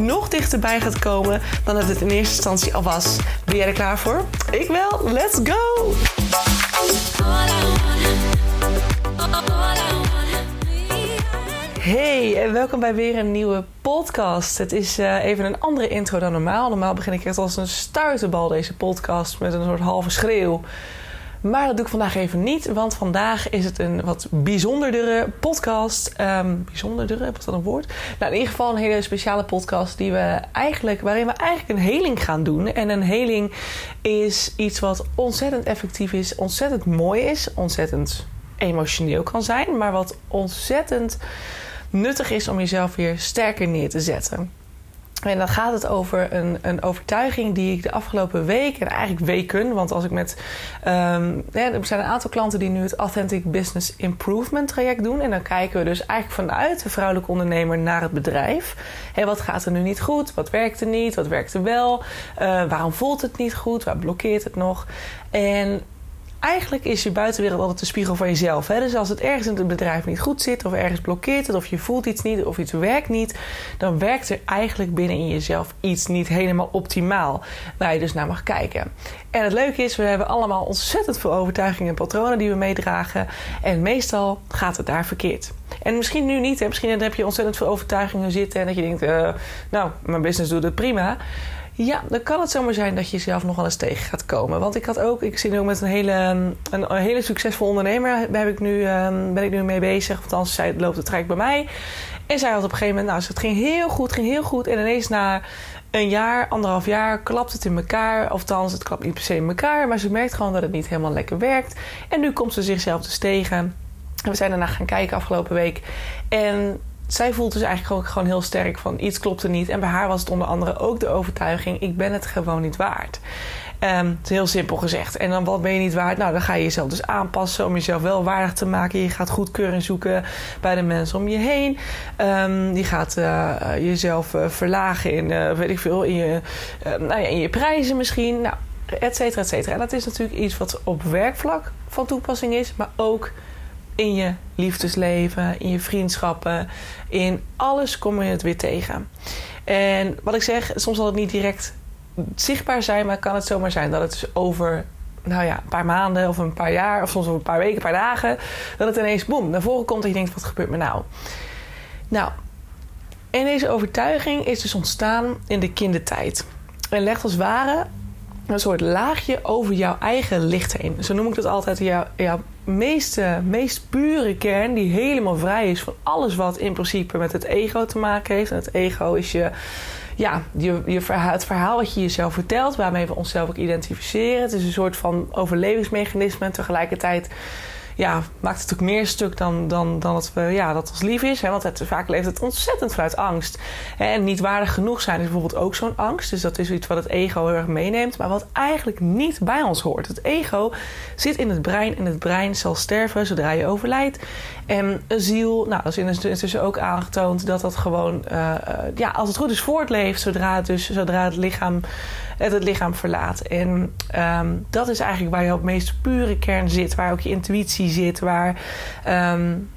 nog dichterbij gaat komen dan dat het in eerste instantie al was. Ben jij er klaar voor? Ik wel. Let's go! Hey en welkom bij weer een nieuwe podcast. Het is uh, even een andere intro dan normaal. Normaal begin ik echt als een stuiterbal deze podcast met een soort halve schreeuw. Maar dat doe ik vandaag even niet, want vandaag is het een wat bijzonderdere podcast. Um, bijzonderdere, was dat een woord? Nou, in ieder geval een hele speciale podcast die we eigenlijk, waarin we eigenlijk een heling gaan doen. En een heling is iets wat ontzettend effectief is, ontzettend mooi is, ontzettend emotioneel kan zijn, maar wat ontzettend nuttig is om jezelf weer sterker neer te zetten. En dan gaat het over een, een overtuiging die ik de afgelopen week, en eigenlijk weken, want als ik met. Ja, er zijn een aantal klanten die nu het Authentic Business Improvement traject doen. En dan kijken we dus eigenlijk vanuit de vrouwelijke ondernemer naar het bedrijf. Hey, wat gaat er nu niet goed? Wat werkt er niet? Wat werkt er wel? Uh, waarom voelt het niet goed? Waar blokkeert het nog? En eigenlijk is je buitenwereld altijd de spiegel van jezelf. Hè? Dus als het ergens in het bedrijf niet goed zit, of ergens blokkeert het, of je voelt iets niet, of iets werkt niet, dan werkt er eigenlijk binnen in jezelf iets niet helemaal optimaal. Waar je dus naar mag kijken. En het leuke is, we hebben allemaal ontzettend veel overtuigingen en patronen die we meedragen. En meestal gaat het daar verkeerd. En misschien nu niet. Hè? Misschien heb je ontzettend veel overtuigingen zitten en dat je denkt, uh, nou, mijn business doet het prima. Ja, dan kan het zomaar zijn dat je jezelf nog wel eens tegen gaat komen. Want ik had ook, ik zit nu met een hele, een, hele succesvol ondernemer. Heb ik nu, um, ben ik nu mee bezig. Anders zij loopt het traject bij mij. En zij had op een gegeven moment, nou, het ging heel goed, ging heel goed. En ineens na een jaar, anderhalf jaar, klapt het in elkaar. Althans, het klapt niet per se in elkaar. Maar ze merkt gewoon dat het niet helemaal lekker werkt. En nu komt ze zichzelf dus tegen. En we zijn daarna gaan kijken afgelopen week. En zij voelt dus eigenlijk ook gewoon heel sterk van iets klopt er niet. En bij haar was het onder andere ook de overtuiging: ik ben het gewoon niet waard. Um, het is heel simpel gezegd. En dan wat ben je niet waard? Nou, dan ga je jezelf dus aanpassen om jezelf wel waardig te maken. Je gaat goedkeuring zoeken bij de mensen om je heen. Um, je gaat uh, jezelf uh, verlagen in, uh, weet ik veel, in je, nou ja, in je prijzen misschien. Nou, et cetera, et cetera. En dat is natuurlijk iets wat op werkvlak van toepassing is, maar ook in je liefdesleven, in je vriendschappen, in alles kom je het weer tegen. En wat ik zeg, soms zal het niet direct zichtbaar zijn, maar kan het zomaar zijn dat het dus over nou ja, een paar maanden of een paar jaar, of soms over een paar weken, een paar dagen, dat het ineens boem naar voren komt en je denkt: wat gebeurt me nou? Nou, en deze overtuiging is dus ontstaan in de kindertijd. En legt als ware een soort laagje over jouw eigen licht heen. Zo noem ik dat altijd. Jouw, jouw meeste, meest pure kern, die helemaal vrij is van alles wat in principe met het ego te maken heeft. En het ego is je, ja, je, je verhaal, het verhaal wat je jezelf vertelt, waarmee we onszelf ook identificeren. Het is een soort van overlevingsmechanisme en tegelijkertijd ja, maakt het ook meer stuk dan, dan, dan dat, we, ja, dat ons lief is. Hè? Want het, vaak leeft het ontzettend vanuit angst. En niet waardig genoeg zijn is bijvoorbeeld ook zo'n angst. Dus dat is iets wat het ego heel erg meeneemt. Maar wat eigenlijk niet bij ons hoort. Het ego zit in het brein. En het brein zal sterven zodra je overlijdt. En een ziel, nou, dat is intussen ook aangetoond dat dat gewoon, uh, ja, als het goed is, voortleeft zodra dus, zodra het lichaam het, het lichaam verlaat. En um, dat is eigenlijk waar je op meest pure kern zit, waar ook je intuïtie zit, waar. Um,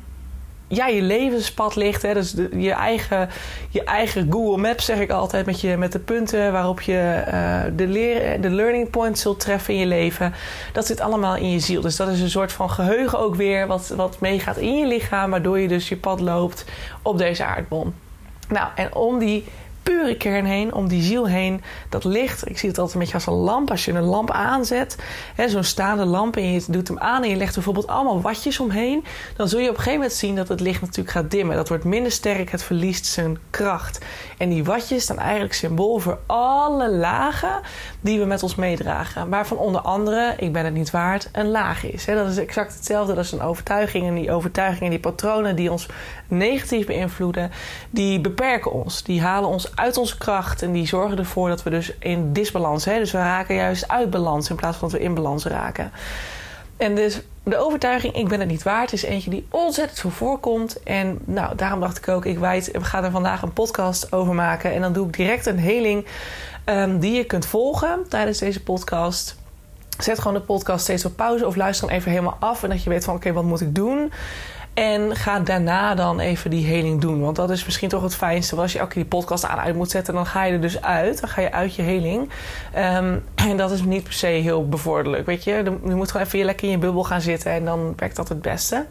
ja, je levenspad ligt. Hè? Dus je, eigen, je eigen Google Maps, zeg ik altijd, met, je, met de punten waarop je uh, de, leer, de learning points zult treffen in je leven. Dat zit allemaal in je ziel. Dus dat is een soort van geheugen ook weer, wat, wat meegaat in je lichaam, waardoor je dus je pad loopt op deze aardbol. Nou, en om die pure kern heen, om die ziel heen. Dat licht, ik zie het altijd een beetje als een lamp. Als je een lamp aanzet, zo'n staande lamp, en je doet hem aan en je legt bijvoorbeeld allemaal watjes omheen, dan zul je op een gegeven moment zien dat het licht natuurlijk gaat dimmen. Dat wordt minder sterk, het verliest zijn kracht. En die watjes staan eigenlijk symbool voor alle lagen die we met ons meedragen. Waarvan onder andere, ik ben het niet waard, een laag is. Dat is exact hetzelfde. Is een overtuiging. En die overtuigingen, die patronen die ons negatief beïnvloeden, die beperken ons. Die halen ons uit onze kracht. En die zorgen ervoor dat we dus in disbalans, hè, dus we raken juist uit balans in plaats van dat we in balans raken. En dus de overtuiging, ik ben het niet waard, is eentje die ontzettend veel voorkomt. En nou, daarom dacht ik ook, ik weet, we gaan er vandaag een podcast over maken. En dan doe ik direct een heling um, die je kunt volgen tijdens deze podcast. Zet gewoon de podcast steeds op pauze of luister hem even helemaal af. En dat je weet van, oké, wat moet ik doen? En ga daarna dan even die heling doen. Want dat is misschien toch het fijnste. Als je elke keer die podcast aan uit moet zetten, dan ga je er dus uit. Dan ga je uit je heling. Um, en dat is niet per se heel bevorderlijk. Weet je, je moet gewoon even lekker in je bubbel gaan zitten. En dan werkt dat het beste.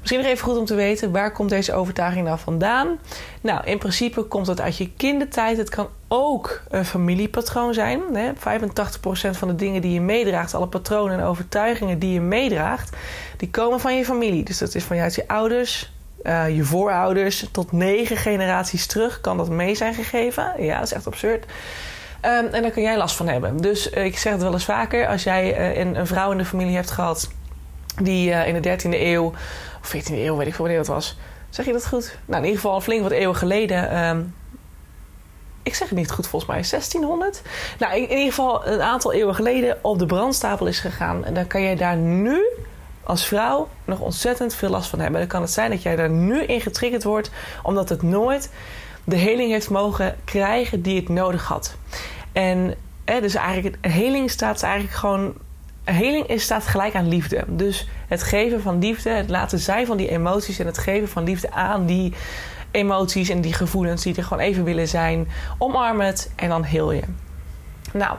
Misschien nog even goed om te weten, waar komt deze overtuiging nou vandaan? Nou, in principe komt het uit je kindertijd. Het kan ook een familiepatroon zijn. Hè? 85% van de dingen die je meedraagt, alle patronen en overtuigingen die je meedraagt, die komen van je familie. Dus dat is van je ouders, uh, je voorouders, tot negen generaties terug kan dat mee zijn gegeven. Ja, dat is echt absurd. Um, en daar kun jij last van hebben. Dus uh, ik zeg het wel eens vaker: als jij uh, een, vrouw in de familie hebt gehad die in de 13e eeuw 14e eeuw, weet ik veel wanneer dat was. Zeg je dat goed? Nou, in ieder geval flink wat eeuwen geleden. Um, ik zeg het niet goed volgens mij, 1600. Nou, in, ieder geval een aantal eeuwen geleden op de brandstapel is gegaan. En dan kan jij daar nu als vrouw nog ontzettend veel last van hebben. Dan kan het zijn dat jij daar nu in getriggerd wordt, omdat het nooit de heling heeft mogen krijgen die het nodig had. En hè, dus eigenlijk, heling staat eigenlijk gewoon heling is, staat gelijk aan liefde. Dus het geven van liefde, het laten zijn van die emoties en het geven van liefde aan die emoties en die gevoelens die er gewoon even willen zijn. Omarm het en dan heel je. Nou,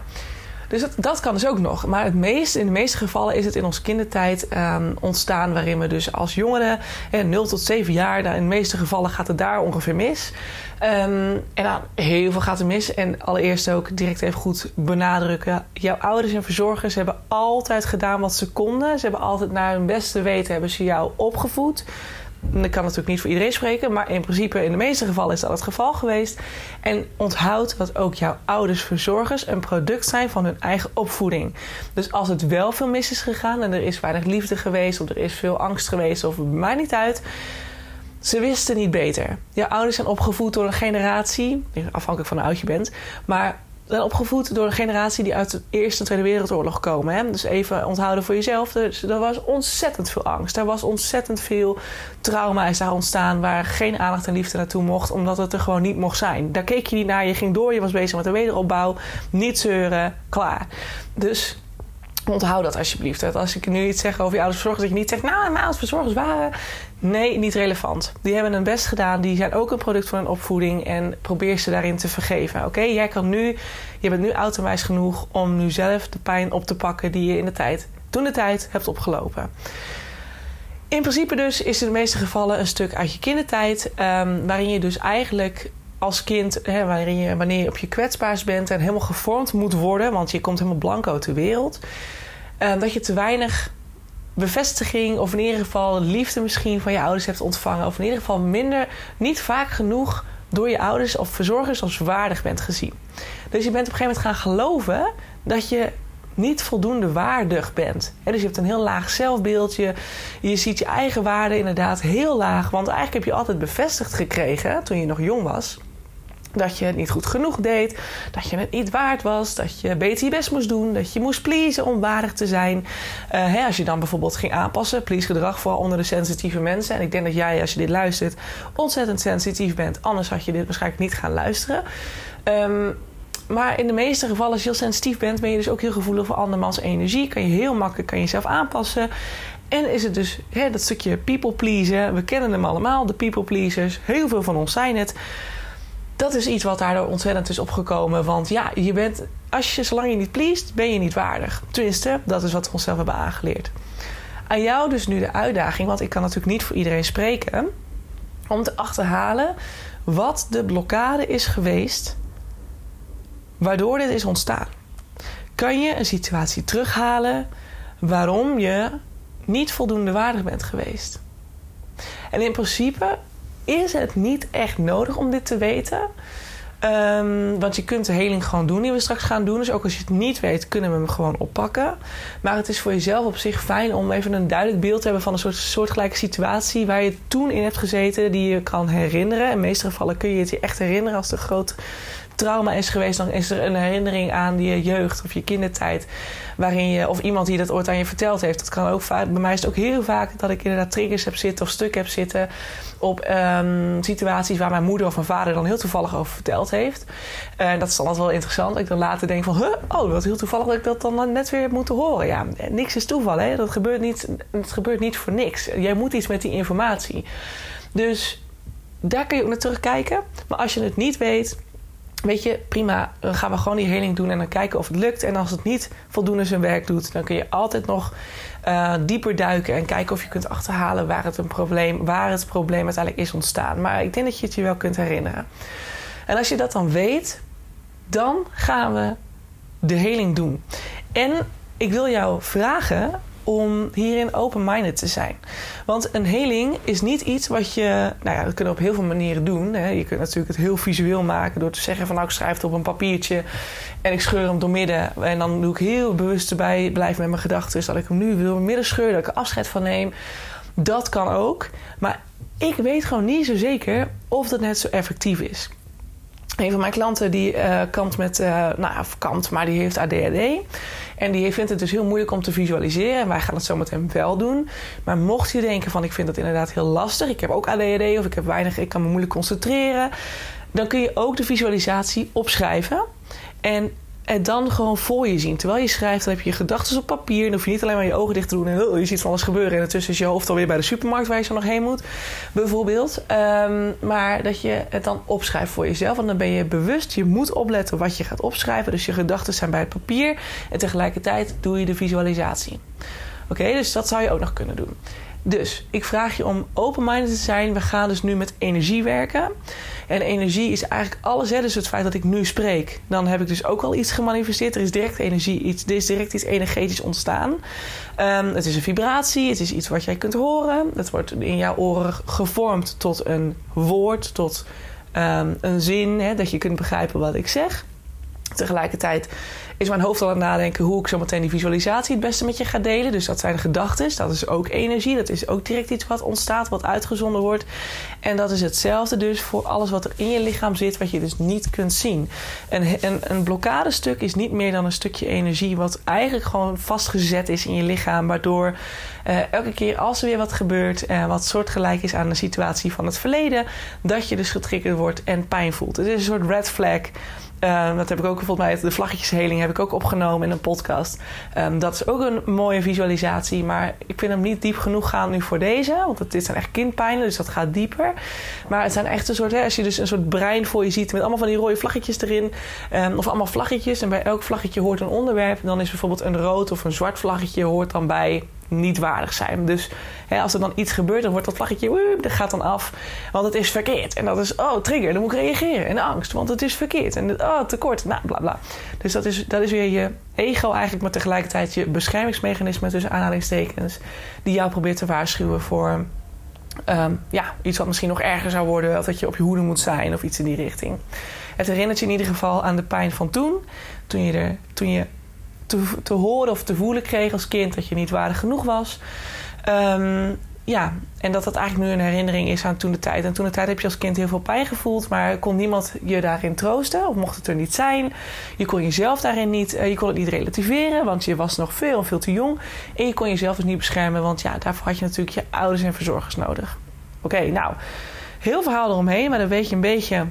dus dat, kan dus ook nog. Maar het meest, in de meeste gevallen is het in onze kindertijd um, ontstaan... waarin we dus als jongeren, eh, 0 tot 7 jaar... in de meeste gevallen gaat het daar ongeveer mis. Um, en dan heel veel gaat er mis. En allereerst ook direct even goed benadrukken... jouw ouders en verzorgers hebben altijd gedaan wat ze konden. Ze hebben altijd naar hun beste weten hebben ze jou opgevoed... Ik kan natuurlijk niet voor iedereen spreken, maar in principe in de meeste gevallen is dat het geval geweest. En onthoud dat ook jouw ouders verzorgers een product zijn van hun eigen opvoeding. Dus als het wel veel mis is gegaan en er is weinig liefde geweest of er is veel angst geweest of het maakt niet uit. Ze wisten niet beter. Jouw ouders zijn opgevoed door een generatie, afhankelijk van hoe oud je bent, maar opgevoed door een generatie die uit de Eerste en Tweede Wereldoorlog komen. Hè? Dus even onthouden voor jezelf. Dus er was ontzettend veel angst. Er was ontzettend veel trauma is daar ontstaan... waar geen aandacht en liefde naartoe mocht... omdat het er gewoon niet mocht zijn. Daar keek je niet naar, je ging door, je was bezig met de wederopbouw. Niet zeuren, klaar. Dus onthoud dat alsjeblieft. Dat als ik nu iets zeg over je ouders verzorgers... dat je niet zegt, nou, mijn ouders verzorgers waren... Nee, niet relevant. Die hebben hun best gedaan. Die zijn ook een product van hun opvoeding. En probeer ze daarin te vergeven. Oké, jij kan nu, je bent nu oud genoeg om nu zelf de pijn op te pakken die je in de tijd, toen de tijd, hebt opgelopen. In principe dus is in de meeste gevallen een stuk uit je kindertijd, um, waarin je dus eigenlijk als kind, waarin je, wanneer je op je kwetsbaars bent en helemaal gevormd moet worden, want je komt helemaal blanco ter wereld, um, dat je te weinig bevestiging of in ieder geval liefde misschien van je ouders hebt ontvangen. Of in ieder geval minder, niet vaak genoeg door je ouders of verzorgers als waardig bent gezien. Dus je bent op een gegeven moment gaan geloven dat je niet voldoende waardig bent. dus je hebt een heel laag zelfbeeldje. Je ziet je eigen waarde inderdaad heel laag. Want eigenlijk heb je altijd bevestigd gekregen toen je nog jong was dat je het niet goed genoeg deed, dat je het niet waard was, dat je beter je best moest doen, dat je moest pleasen om waardig te zijn. Uh, hè, als je dan bijvoorbeeld ging aanpassen, please gedrag vooral onder de sensitieve mensen. En ik denk dat jij, als je dit luistert, ontzettend sensitief bent. Anders had je dit waarschijnlijk niet gaan luisteren. Um, maar in de meeste gevallen, als je heel sensitief bent, ben je dus ook heel gevoelig voor andermans energie. Kan je heel makkelijk kan je jezelf aanpassen. En is het dus hè, dat stukje people pleasen. We kennen hem allemaal, de people pleasers. Heel veel van ons zijn het dat is iets wat daardoor ontzettend is opgekomen. Want ja, je bent, als je, zolang je niet pleest, ben je niet waardig. Tenminste, dat is wat we onszelf hebben aangeleerd. Aan jou dus nu de uitdaging, want ik kan natuurlijk niet voor iedereen spreken, om te achterhalen wat de blokkade is geweest waardoor dit is ontstaan. Kan je een situatie terughalen waarom je niet voldoende waardig bent geweest? En in principe is het niet echt nodig om dit te weten. Ehm, want je kunt de heling gewoon doen die we straks gaan doen. Dus ook als je het niet weet, kunnen we hem gewoon oppakken. Maar het is voor jezelf op zich fijn om even een duidelijk beeld te hebben van een soort soortgelijke situatie waar je toen in hebt gezeten, die je kan herinneren. In de meeste gevallen kun je het je echt herinneren als de groot trauma is geweest, dan is er een herinnering aan je jeugd of je kindertijd. Waarin je, of iemand die dat ooit aan je verteld heeft. Dat kan ook vaak. Bij mij is het ook heel vaak dat ik inderdaad triggers heb zitten of stukken heb zitten. op um, situaties waar mijn moeder of mijn vader dan heel toevallig over verteld heeft. En dat is dan altijd wel interessant. Dat ik dan later denk van, huh, oh, wat heel toevallig dat ik dat dan net weer heb moeten horen. Ja, niks is toeval, hè. Dat gebeurt niet, het gebeurt niet voor niks. Jij moet iets met die informatie. Dus daar kun je ook naar terugkijken. Maar als je het niet weet, weet je, prima, dan gaan we gewoon die heling doen en dan kijken of het lukt. En als het niet voldoende zijn werk doet, dan kun je altijd nog uh, dieper duiken en kijken of je kunt achterhalen waar het, een probleem, waar het probleem uiteindelijk is ontstaan. Maar ik denk dat je het je wel kunt herinneren. En als je dat dan weet, dan gaan we de heling doen. En ik wil jou vragen om hierin open-minded te zijn. Want een heling is niet iets wat je... Nou ja, dat kunnen we op heel veel manieren doen. Hè. Je kunt natuurlijk het heel visueel maken... door te zeggen van nou, ik schrijf het op een papiertje... en ik scheur hem door midden. En dan doe ik heel bewust erbij... blijf met mijn gedachten dat ik hem nu wil midden scheuren... dat ik er afscheid van neem. Dat kan ook. Maar ik weet gewoon niet zo zeker of dat net zo effectief is. Een van mijn klanten die uh, kant met, uh, nou ja, kant, maar die heeft ADHD. En die vindt het dus heel moeilijk om te visualiseren. En wij gaan het zo meteen wel doen. Maar mocht je denken van ik vind dat inderdaad heel lastig. Ik heb ook ADHD of ik heb weinig, ik kan me moeilijk concentreren. Dan kun je ook de visualisatie opschrijven. En en dan gewoon voor je zien. Terwijl je schrijft, dan heb je je gedachten op papier. Dan hoef je niet alleen maar je ogen dicht te doen en oh, je ziet van alles gebeuren. En intussen is je hoofd alweer bij de supermarkt waar je zo nog heen moet, bijvoorbeeld. Um, maar dat je het dan opschrijft voor jezelf. En dan ben je bewust. Je moet opletten wat je gaat opschrijven. Dus je gedachten zijn bij het papier. En tegelijkertijd doe je de visualisatie. Oké, dus dat zou je ook nog kunnen doen. Dus ik vraag je om open-minded te zijn. We gaan dus nu met energie werken. En energie is eigenlijk alles. Hè? Dus het feit dat ik nu spreek, dan heb ik dus ook al iets gemanifesteerd. Er is direct energie, iets, er is direct iets energetisch ontstaan. Um, het is een vibratie, het is iets wat jij kunt horen. Het wordt in jouw oren gevormd tot een woord, tot um, een zin, hè? dat je kunt begrijpen wat ik zeg. Tegelijkertijd is mijn hoofd al aan het nadenken hoe ik zo meteen die visualisatie het beste met je ga delen. Dus dat zijn gedachten. Dat is ook energie. Dat is ook direct iets wat ontstaat, wat uitgezonden wordt. En dat is hetzelfde dus voor alles wat er in je lichaam zit, wat je dus niet kunt zien. Een, een, een blokkadestuk is niet meer dan een stukje energie, wat eigenlijk gewoon vastgezet is in je lichaam. Waardoor uh, elke keer als er weer wat gebeurt, uh, wat soortgelijk is aan de situatie van het verleden, dat je dus getriggerd wordt en pijn voelt. Het is een soort red flag. Uh, dat heb ik ook volgens mij, de vlaggetjesheling heb ik ook opgenomen in een podcast. Um, dat is ook een mooie visualisatie, maar ik vind hem niet diep genoeg gaan nu voor deze. Want dit zijn echt kindpijnen, dus dat gaat dieper. Maar het zijn echt een soort, hè, als je dus een soort brein voor je ziet met allemaal van die rode vlaggetjes erin. Um, of allemaal vlaggetjes en bij elk vlaggetje hoort een onderwerp. Dan is bijvoorbeeld een rood of een zwart vlaggetje hoort dan bij niet waardig zijn. Dus hè, als er dan iets gebeurt, dan wordt dat vlaggetje, woep, dat gaat dan af. Want het is verkeerd. En dat is, oh, trigger, dan moet ik reageren. En angst, want het is verkeerd. En oh, tekort, nou, bla bla. Dus dat is, dat is weer je ego eigenlijk, maar tegelijkertijd je beschermingsmechanisme tussen aanhalingstekens, die jou probeert te waarschuwen voor um, ja, iets wat misschien nog erger zou worden, of dat je op je hoede moet zijn of iets in die richting. Het herinnert je in ieder geval aan de pijn van toen, toen je, er, toen je te, te horen of te voelen kreeg als kind dat je niet waardig genoeg was. Um, ja, en dat dat eigenlijk nu een herinnering is aan toen de tijd. En toen de tijd heb je als kind heel veel pijn gevoeld, maar kon niemand je daarin troosten of mocht het er niet zijn. Je kon jezelf daarin niet, uh, je kon het niet relativeren, want je was nog veel, veel te jong. En je kon jezelf dus niet beschermen, want ja, daarvoor had je natuurlijk je ouders en verzorgers nodig. Oké, nou, heel verhaal eromheen, maar dan weet je een beetje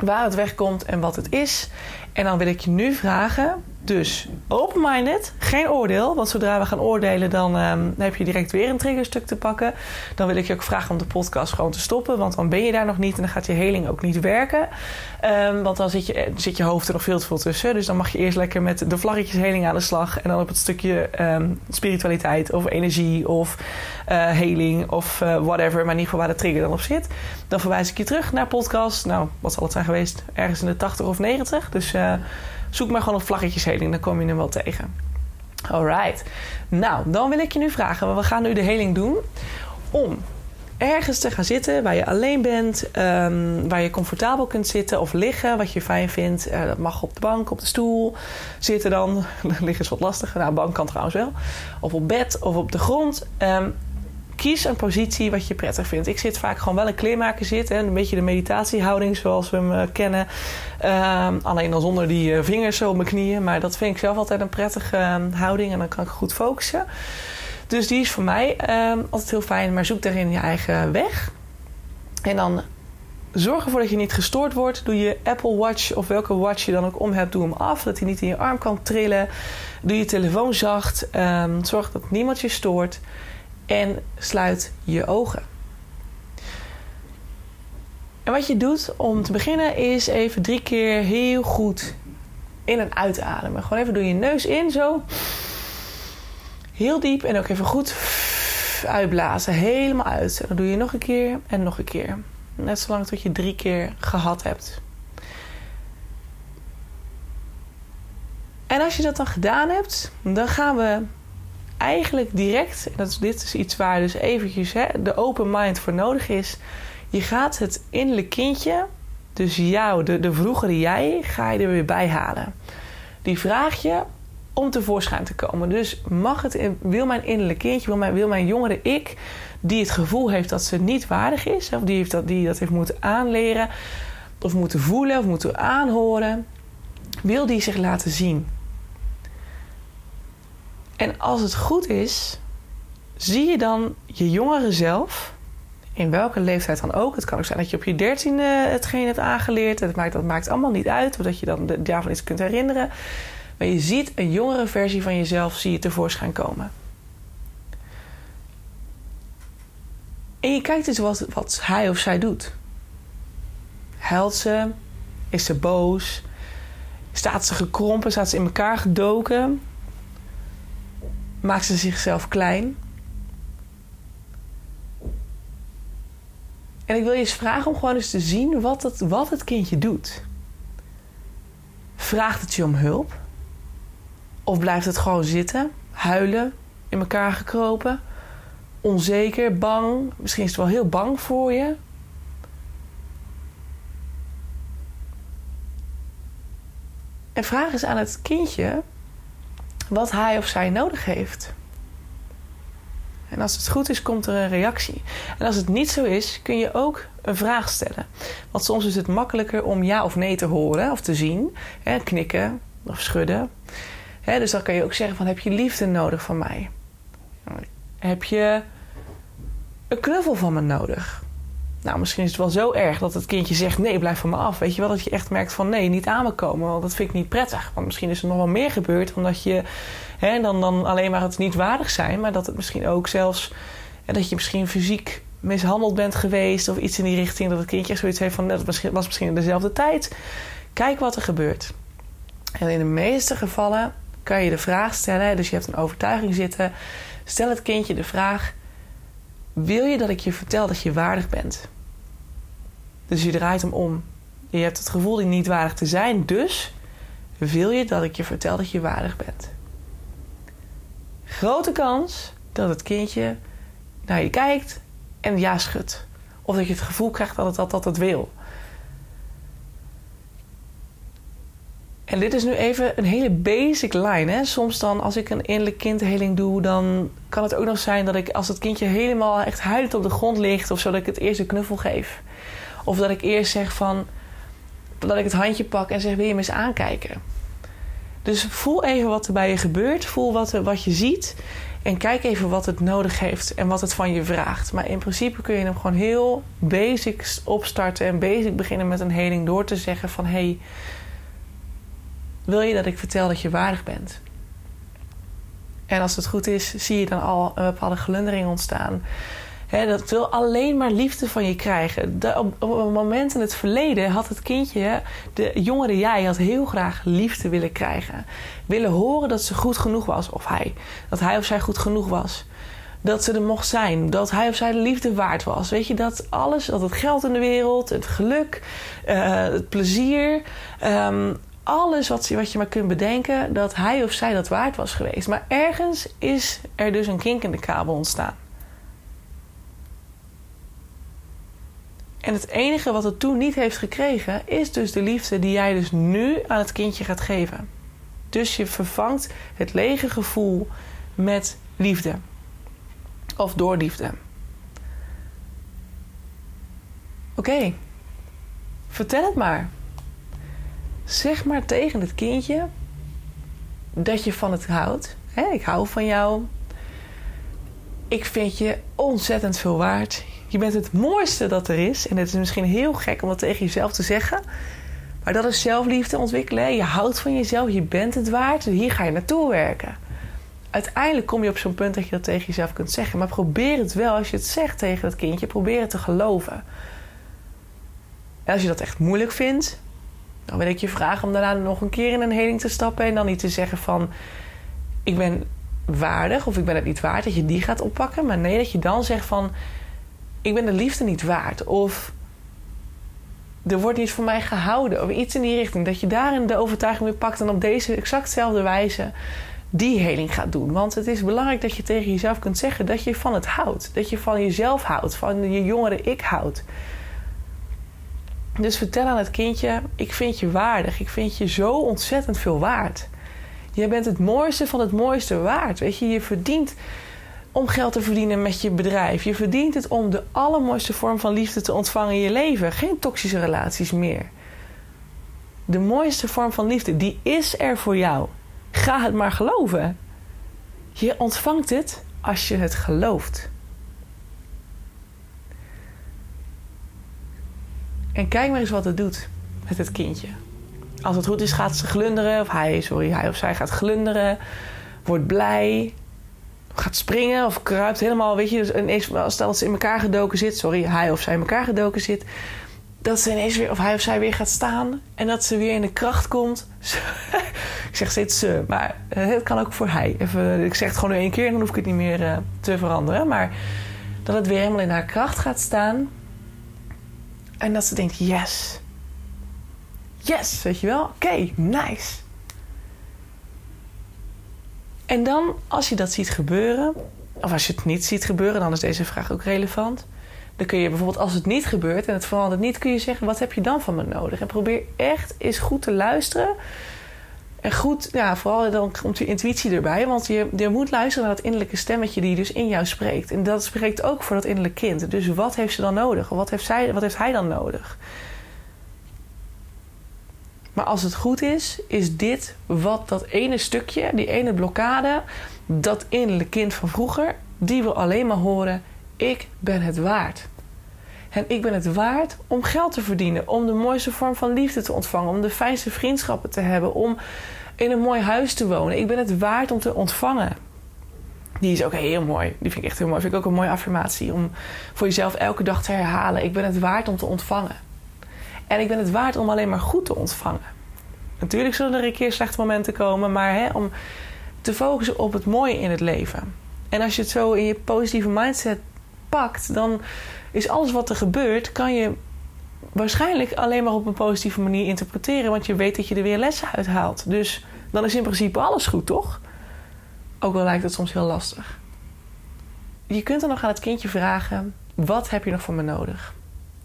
waar het wegkomt en wat het is. En dan wil ik je nu vragen, dus open-minded, geen oordeel. Want zodra we gaan oordelen, dan, um, heb je direct weer een triggerstuk te pakken. Dan wil ik je ook vragen om de podcast gewoon te stoppen. Want dan ben je daar nog niet en dan gaat je heling ook niet werken. Um, want dan zit je, eh, zit je hoofd er nog veel te veel tussen. Dus dan mag je eerst lekker met de vlaggetjesheling aan de slag. En dan op het stukje um, spiritualiteit of energie of uh, heling of uh, whatever. Maar in ieder geval waar de trigger dan op zit. Dan verwijs ik je terug naar podcast. Nou, wat zal het zijn geweest? Ergens in de 80 of 90. Dus... Zoek maar gewoon op vlaggetjesheling, dan kom je hem wel tegen. Alright. Nou, dan wil ik je nu vragen, we gaan nu de heling doen om ergens te gaan zitten waar je alleen bent, ehm, waar je comfortabel kunt zitten of liggen, wat je fijn vindt. Uh, dat mag op de bank, op de stoel zitten dan. liggen is wat lastiger, nou, bank kan trouwens wel. Of op bed of op de grond. Um, kies een positie wat je prettig vindt. Ik zit vaak gewoon wel in kleermaker zitten. Een beetje de meditatiehouding zoals we hem uh, kennen. Uh, alleen dan zonder die uh, vingers zo op mijn knieën. Maar dat vind ik zelf altijd een prettige uh, houding. En dan kan ik goed focussen. Dus die is voor mij ehm, altijd heel fijn. Maar zoek daarin je eigen weg. En dan zorg ervoor dat je niet gestoord wordt. Doe je Apple Watch of welke watch je dan ook om hebt, doe hem af. Dat hij niet in je arm kan trillen. Doe je telefoon zacht. Zorg dat niemand je stoort en sluit je ogen. En wat je doet om te beginnen is even drie keer heel goed in en uitademen. Gewoon even door je neus in, zo. Heel diep en ook even goed uitblazen. Helemaal uit. En dan doe je nog een keer en nog een keer. Net zolang tot je drie keer gehad hebt. En als je dat dan gedaan hebt, dan gaan we eigenlijk direct, en dat dit is iets waar dus eventjes hè, de open mind voor nodig is. Je gaat het innerlijk kindje, dus jou, de, de vroegere jij, ga je er weer bij halen. Die vraag je om tevoorschijn te komen. Dus mag het, wil mijn innerlijk kindje, wil mijn, wil mijn jongere ik, die het gevoel heeft dat ze niet waardig is, of die, heeft dat, die dat heeft moeten aanleren, of moeten voelen, of moeten aanhoren, wil die zich laten zien? En als het goed is, zie je dan je jongere zelf, in welke leeftijd dan ook. Het kan ook zijn dat je op je dertiende hetgeen hebt aangeleerd. Dat maakt, dat maakt allemaal niet uit, omdat je dan daarvan iets kunt herinneren. Maar je ziet een jongere versie van jezelf zie je tevoorschijn komen. En je kijkt eens wat, wat hij of zij doet. Huilt ze? Is ze boos? Staat ze gekrompen? Staat ze in elkaar gedoken? Maakt ze zichzelf klein. En ik wil je eens vragen om gewoon eens te zien wat het, wat het kindje doet. Vraagt het je om hulp? Of blijft het gewoon zitten, huilen, in elkaar gekropen, onzeker, bang? Misschien is het wel heel bang voor je. En vraag eens aan het kindje wat hij of zij nodig heeft. En als het goed is, komt er een reactie. En als het niet zo is, kun je ook een vraag stellen. Want soms is het makkelijker om ja of nee te horen of te zien. Hè, knikken of schudden. Hè, dus dan kan je ook zeggen van heb je liefde nodig van mij? Heb je een knuffel van me nodig? Nou, misschien is het wel zo erg dat het kindje zegt: nee, blijf van me af. Weet je wel, dat je echt merkt van nee, niet aan me komen, want dat vind ik niet prettig. Want misschien is er nog wel meer gebeurd, omdat je hè, dan, dan alleen maar het niet waardig zijn, maar dat het misschien ook zelfs hè, dat je misschien fysiek mishandeld bent geweest of iets in die richting, dat het kindje zoiets heeft van dat was misschien in dezelfde tijd. Kijk wat er gebeurt. En in de meeste gevallen kan je de vraag stellen, dus je hebt een overtuiging zitten, stel het kindje de vraag wil je dat ik je vertel dat je waardig bent? Dus je draait hem om. Je hebt het gevoel die niet waardig te zijn, dus wil je dat ik je vertel dat je waardig bent? Grote kans dat het kindje naar je kijkt en ja schudt. Of dat je het gevoel krijgt dat het dat, dat het wil. En dit is nu even een hele basic line. Hè? Soms dan, als ik een innerlijk kindheling doe, dan kan het ook nog zijn dat ik, als het kindje helemaal echt huilend op de grond ligt, of zo, dat ik het eerst een knuffel geef. Of dat ik eerst zeg van, dat ik het handje pak en zeg, wil je me eens aankijken? Dus voel even wat er bij je gebeurt, voel wat, wat je ziet. En kijk even wat het nodig heeft en wat het van je vraagt. Maar in principe kun je hem gewoon heel basic opstarten en basic beginnen met een heling door te zeggen van hé, hey, wil je dat ik vertel dat je waardig bent? En als het goed is, zie je dan al een bepaalde glundering ontstaan. dat wil alleen maar liefde van je krijgen. op, op, een moment in het verleden had het kindje, de jongere jij, had heel graag liefde willen krijgen. Willen horen dat ze goed genoeg was, of hij. Dat hij of zij goed genoeg was. Dat ze er mocht zijn. Dat hij of zij de liefde waard was. Weet je, dat alles, dat het geld in de wereld, het geluk, uh, het plezier, um, alles wat, wat je maar kunt bedenken, dat hij of zij dat waard was geweest. Maar ergens is er dus een kink in de kabel ontstaan. En het enige wat het toen niet heeft gekregen, is dus de liefde die jij dus nu aan het kindje gaat geven. Dus je vervangt het lege gevoel met liefde. Of door liefde. Oké, vertel het maar. Zeg maar tegen het kindje dat je van het houdt. ik hou van jou. Ik vind je ontzettend veel waard. Je bent het mooiste dat er is. En het is misschien heel gek om dat tegen jezelf te zeggen. Maar dat is zelfliefde ontwikkelen. Je houdt van jezelf, je bent het waard. Hier ga je naartoe werken. Uiteindelijk kom je op zo'n punt dat je dat tegen jezelf kunt zeggen. Maar probeer het wel, als je het zegt tegen dat kindje, probeer het te geloven. En als je dat echt moeilijk vindt, dan wil ik je vragen om daarna nog een keer in een heling te stappen. En dan niet te zeggen van, ik ben waardig of ik ben het niet waard. Dat je die gaat oppakken. Maar nee, dat je dan zegt van, ik ben de liefde niet waard. Of er wordt niet voor mij gehouden. Of iets in die richting. Dat je daarin de overtuiging weer pakt en op deze exactzelfde wijze die heling gaat doen. Want het is belangrijk dat je tegen jezelf kunt zeggen dat je van het houdt. Dat je van jezelf houdt, van je jongere ik houdt. Dus vertel aan het kindje: ik vind je waardig. Ik vind je zo ontzettend veel waard. Je bent het mooiste van het mooiste waard. Weet je, je verdient om geld te verdienen met je bedrijf. Je verdient het om de allermooiste vorm van liefde te ontvangen in je leven. Geen toxische relaties meer. De mooiste vorm van liefde, die is er voor jou. Ga het maar geloven. Je ontvangt het als je het gelooft. En kijk maar eens wat het doet met het kindje. Als het goed is, gaat ze glunderen. Of hij, sorry, hij of zij gaat glunderen. Wordt blij gaat springen of kruipt helemaal, weet je, dus stel dat ze in elkaar gedoken zit, sorry, hij of zij in elkaar gedoken zit, dat ze ineens weer, of hij of zij weer gaat staan en dat ze weer in de kracht komt. ik zeg steeds ze, maar eh, het kan ook voor hij. Even, ik zeg het gewoon één keer en dan hoef ik het niet meer uh, te veranderen. Maar dat het weer helemaal in haar kracht gaat staan. En dat ze denkt, yes. Yes, weet je wel? Oké, nice. En dan, als je dat ziet gebeuren, of als je het niet ziet gebeuren, dan is deze vraag ook relevant. Dan kun je bijvoorbeeld, als het niet gebeurt en het verandert niet, kun je zeggen: wat heb je dan van me nodig? En probeer echt eens goed te luisteren. En goed, ja, vooral dan komt je intuïtie erbij. Want je, je moet luisteren naar dat innerlijke stemmetje die dus in jou spreekt. En dat spreekt ook voor dat innerlijke kind. Dus wat heeft ze dan nodig? Wat heeft, zij, wat heeft hij dan nodig? Maar als het goed is, is dit wat dat ene stukje, die ene blokkade, dat innerlijke kind van vroeger, die wil alleen maar horen: ik ben het waard. En ik ben het waard om geld te verdienen, om de mooiste vorm van liefde te ontvangen, om de fijnste vriendschappen te hebben, om in een mooi huis te wonen. Ik ben het waard om te ontvangen. Die is ook heel mooi. Die vind ik echt heel mooi. Vind ik ook een mooie affirmatie om voor jezelf elke dag te herhalen. Ik ben het waard om te ontvangen. En ik ben het waard om alleen maar goed te ontvangen. Natuurlijk zullen er een keer slechte momenten komen, maar hè, om te focussen op het mooie in het leven. En als je het zo in je positieve mindset pakt, dan is alles wat er gebeurt, kan je waarschijnlijk alleen maar op een positieve manier interpreteren, want je weet dat je er weer lessen uit haalt. Dus dan is in principe alles goed, toch? Ook al lijkt het soms heel lastig. Je kunt dan nog aan het kindje vragen: wat heb je nog van me nodig?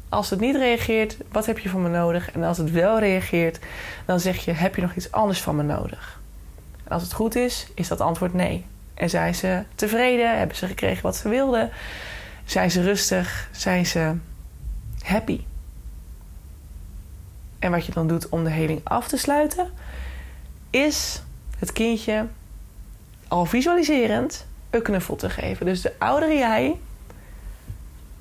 Als het niet reageert, wat heb je van me nodig? En als het wel reageert, dan zeg je: heb je nog iets anders van me nodig? En als het goed is, is dat antwoord nee. En zijn ze tevreden? Hebben ze gekregen wat ze wilden? Zijn ze rustig? Zijn ze happy? En wat je dan doet om de heling af te sluiten, is het kindje al visualiserend een knuffel te geven. Dus de oudere jij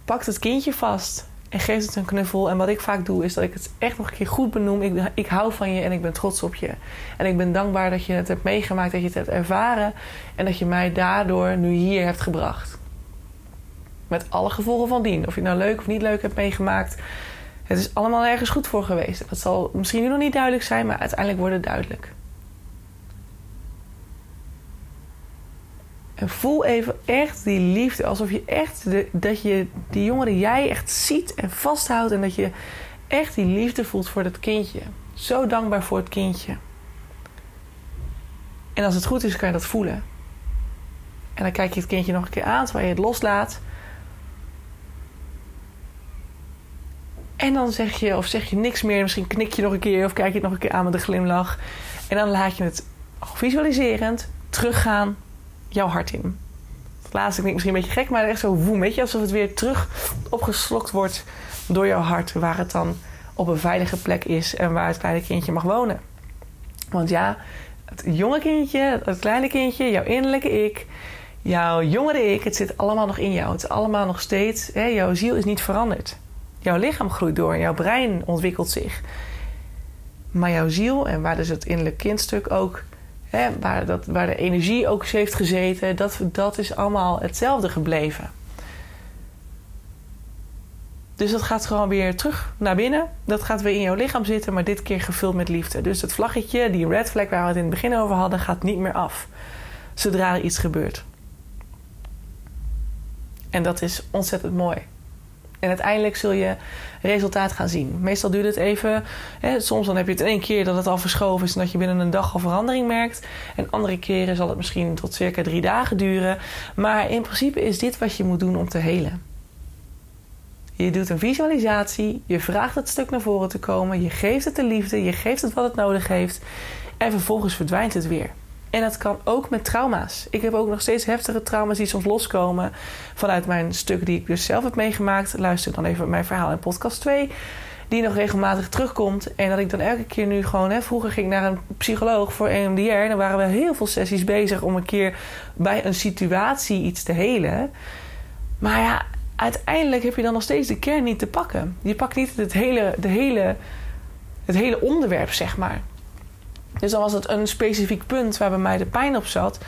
pakt het kindje vast en geeft het een knuffel. En wat ik vaak doe, is dat ik het echt nog een keer goed benoem. Ik, ik hou van je en ik ben trots op je. En ik ben dankbaar dat je het hebt meegemaakt, dat je het hebt ervaren. En dat je mij daardoor nu hier hebt gebracht. Met alle gevolgen van dien. Of je nou leuk of niet leuk hebt meegemaakt. Het is allemaal ergens goed voor geweest. Dat zal misschien nu nog niet duidelijk zijn, maar uiteindelijk wordt het duidelijk. En voel even echt die liefde. Alsof je echt de, dat je die jongere jij echt ziet en vasthoudt. En dat je echt die liefde voelt voor dat kindje. Zo dankbaar voor het kindje. En als het goed is, kan je dat voelen. En dan kijk je het kindje nog een keer aan terwijl je het loslaat. En dan zeg je of zeg je niks meer. Misschien knik je nog een keer of kijk je het nog een keer aan met een glimlach. En dan laat je het visualiserend teruggaan jouw hart in. Het laatste klinkt misschien een beetje gek, maar echt zo woem. Weet je, alsof het weer terug opgeslokt wordt door jouw hart. Waar het dan op een veilige plek is en waar het kleine kindje mag wonen. Want ja, het jonge kindje, het kleine kindje, jouw innerlijke ik, jouw jongere ik, het zit allemaal nog in jou. Het is allemaal nog steeds, hè, jouw ziel is niet veranderd. Jouw lichaam groeit door, jouw brein ontwikkelt zich. Maar jouw ziel, en waar dus het innerlijke kindstuk ook, hè, waar, dat, waar de energie ook heeft gezeten, dat, dat is allemaal hetzelfde gebleven. Dus dat gaat gewoon weer terug naar binnen. Dat gaat weer in jouw lichaam zitten, maar dit keer gevuld met liefde. Dus het vlaggetje, die red flag waar we het in het begin over hadden, gaat niet meer af. Zodra er iets gebeurt. En dat is ontzettend mooi. En uiteindelijk zul je resultaat gaan zien. Meestal duurt het even. Hè, soms dan heb je het in één keer dat het al verschoven is en dat je binnen een dag al verandering merkt. En andere keren zal het misschien tot circa drie dagen duren. Maar in principe is dit wat je moet doen om te helen. Je doet een visualisatie, je vraagt het stuk naar voren te komen, je geeft het de liefde, je geeft het wat het nodig heeft en vervolgens verdwijnt het weer. En dat kan ook met trauma's. Ik heb ook nog steeds heftige trauma's die soms loskomen vanuit mijn stuk die ik dus zelf heb meegemaakt. Luister dan even mijn verhaal in podcast 2, die nog regelmatig terugkomt. En dat ik dan elke keer nu gewoon, hè, vroeger ging ik naar een psycholoog voor EMDR. Dan waren we heel veel sessies bezig om een keer bij een situatie iets te helen. Maar ja, uiteindelijk heb je dan nog steeds de kern niet te pakken. Je pakt niet het hele, de hele, het hele onderwerp, zeg maar. Dus dan was het een specifiek punt waar bij mij de pijn op zat.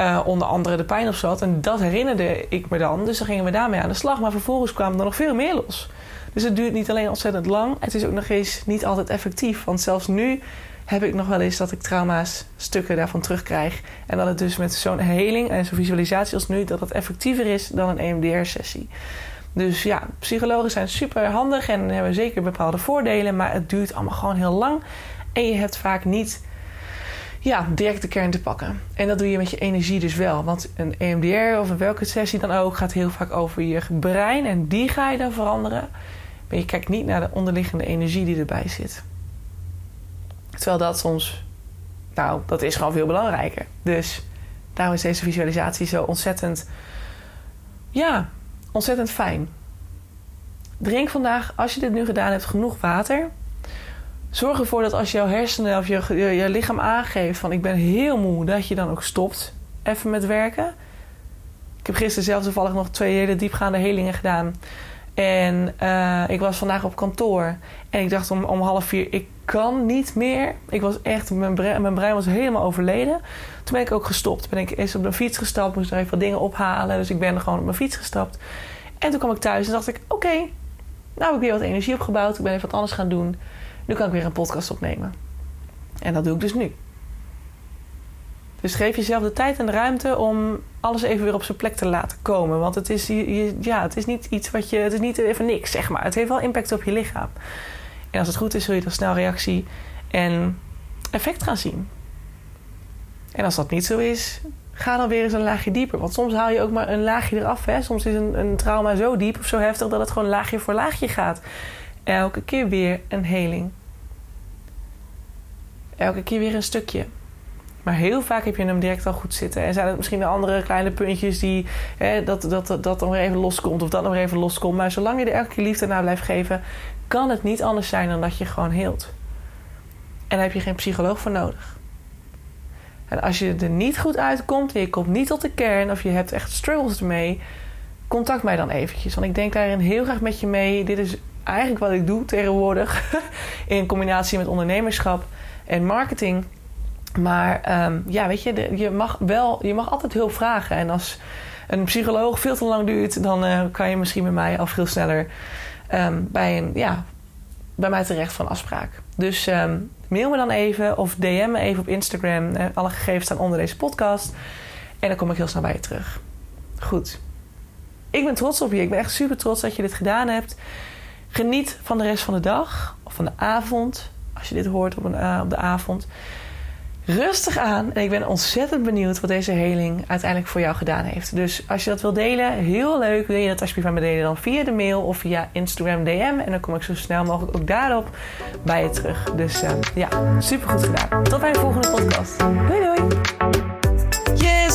Uh, onder andere de pijn op zat. En dat herinnerde ik me dan. Dus dan gingen we daarmee aan de slag. Maar vervolgens kwamen er nog veel meer los. Dus het duurt niet alleen ontzettend lang. Het is ook nog eens niet altijd effectief. Want zelfs nu heb ik nog wel eens dat ik trauma's, stukken daarvan terugkrijg. En dat het dus met zo'n heling en zo'n visualisatie als nu, dat het effectiever is dan een EMDR-sessie. Dus ja, psychologen zijn super handig en hebben zeker bepaalde voordelen, maar het duurt allemaal gewoon heel lang. En je hebt vaak niet ja, direct de kern te pakken. En dat doe je met je energie dus wel. Want een EMDR of een welke sessie dan ook gaat heel vaak over je brein en die ga je dan veranderen. Maar je kijkt niet naar de onderliggende energie die erbij zit. Terwijl dat soms, nou, dat is gewoon veel belangrijker. Dus daarom is deze visualisatie zo ontzettend, ja, ontzettend fijn. Drink vandaag, als je dit nu gedaan hebt, genoeg water. Zorg ervoor dat als jouw hersenen of je, je, lichaam aangeeft van ik ben heel moe, dat je dan ook stopt even met werken. Ik heb gisteren zelf toevallig nog twee hele diepgaande helingen gedaan. En uh, ik was vandaag op kantoor. En ik dacht om, om half vier, ik kan niet meer. Ik was echt, mijn brein, mijn brein was helemaal overleden. Toen ben ik ook gestopt. Ben ik eerst op de fiets gestapt, moest nog even wat dingen ophalen. Dus ik ben er gewoon op mijn fiets gestapt. En toen kwam ik thuis en dacht ik, oké, nou heb ik weer wat energie opgebouwd. Ik ben even wat anders gaan doen. Nu kan ik weer een podcast opnemen. En dat doe ik dus nu. Dus geef jezelf de tijd en de ruimte om alles even weer op zijn plek te laten komen. Want het is, ja, het is niet iets wat je. Het is niet even niks, zeg maar. Het heeft wel impact op je lichaam. En als het goed is, zul je dan snel reactie en effect gaan zien. En als dat niet zo is, ga dan weer eens een laagje dieper. Want soms haal je ook maar een laagje eraf. Hè? Soms is een, een trauma zo diep of zo heftig dat het gewoon laagje voor laagje gaat. Elke keer weer een heling. Elke keer weer een stukje. Maar heel vaak heb je hem direct al goed zitten. En zijn het misschien de andere kleine puntjes die hè, dat, dat, dat, dan weer even loskomt of dat weer even loskomt. Maar zolang je er elke keer liefde naar blijft geven, kan het niet anders zijn dan dat je gewoon heelt. En daar heb je geen psycholoog voor nodig. En als je er niet goed uitkomt en je komt niet tot de kern of je hebt echt struggles ermee, contact mij dan eventjes. Want ik denk daarin heel graag met je mee. Dit is eigenlijk wat ik doe tegenwoordig in combinatie met ondernemerschap en marketing. Maar um, ja, weet je, je mag wel, je mag altijd hulp vragen. En als een psycholoog veel te lang duurt, dan uh, kan je misschien bij mij al veel sneller um, bij, een, ja, bij mij terecht van afspraak. Dus um, mail me dan even of DM me even op Instagram. Uh, alle gegevens staan onder deze podcast. En dan kom ik heel snel bij je terug. Goed. Ik ben trots op je. Ik ben echt super trots dat je dit gedaan hebt. Geniet van de rest van de dag of van de avond. Als je dit hoort op, een, uh, op de avond. rustig aan. En ik ben ontzettend benieuwd wat deze heling uiteindelijk voor jou gedaan heeft. Dus als je dat wil delen, heel leuk. Wil je dat alsjeblieft van me delen dan via de mail of via Instagram DM. En dan kom ik zo snel mogelijk ook daarop bij je terug. Dus uh, ja, super goed gedaan. Tot bij de volgende podcast. Doei doei!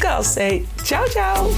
Girls Say tchau, tchau!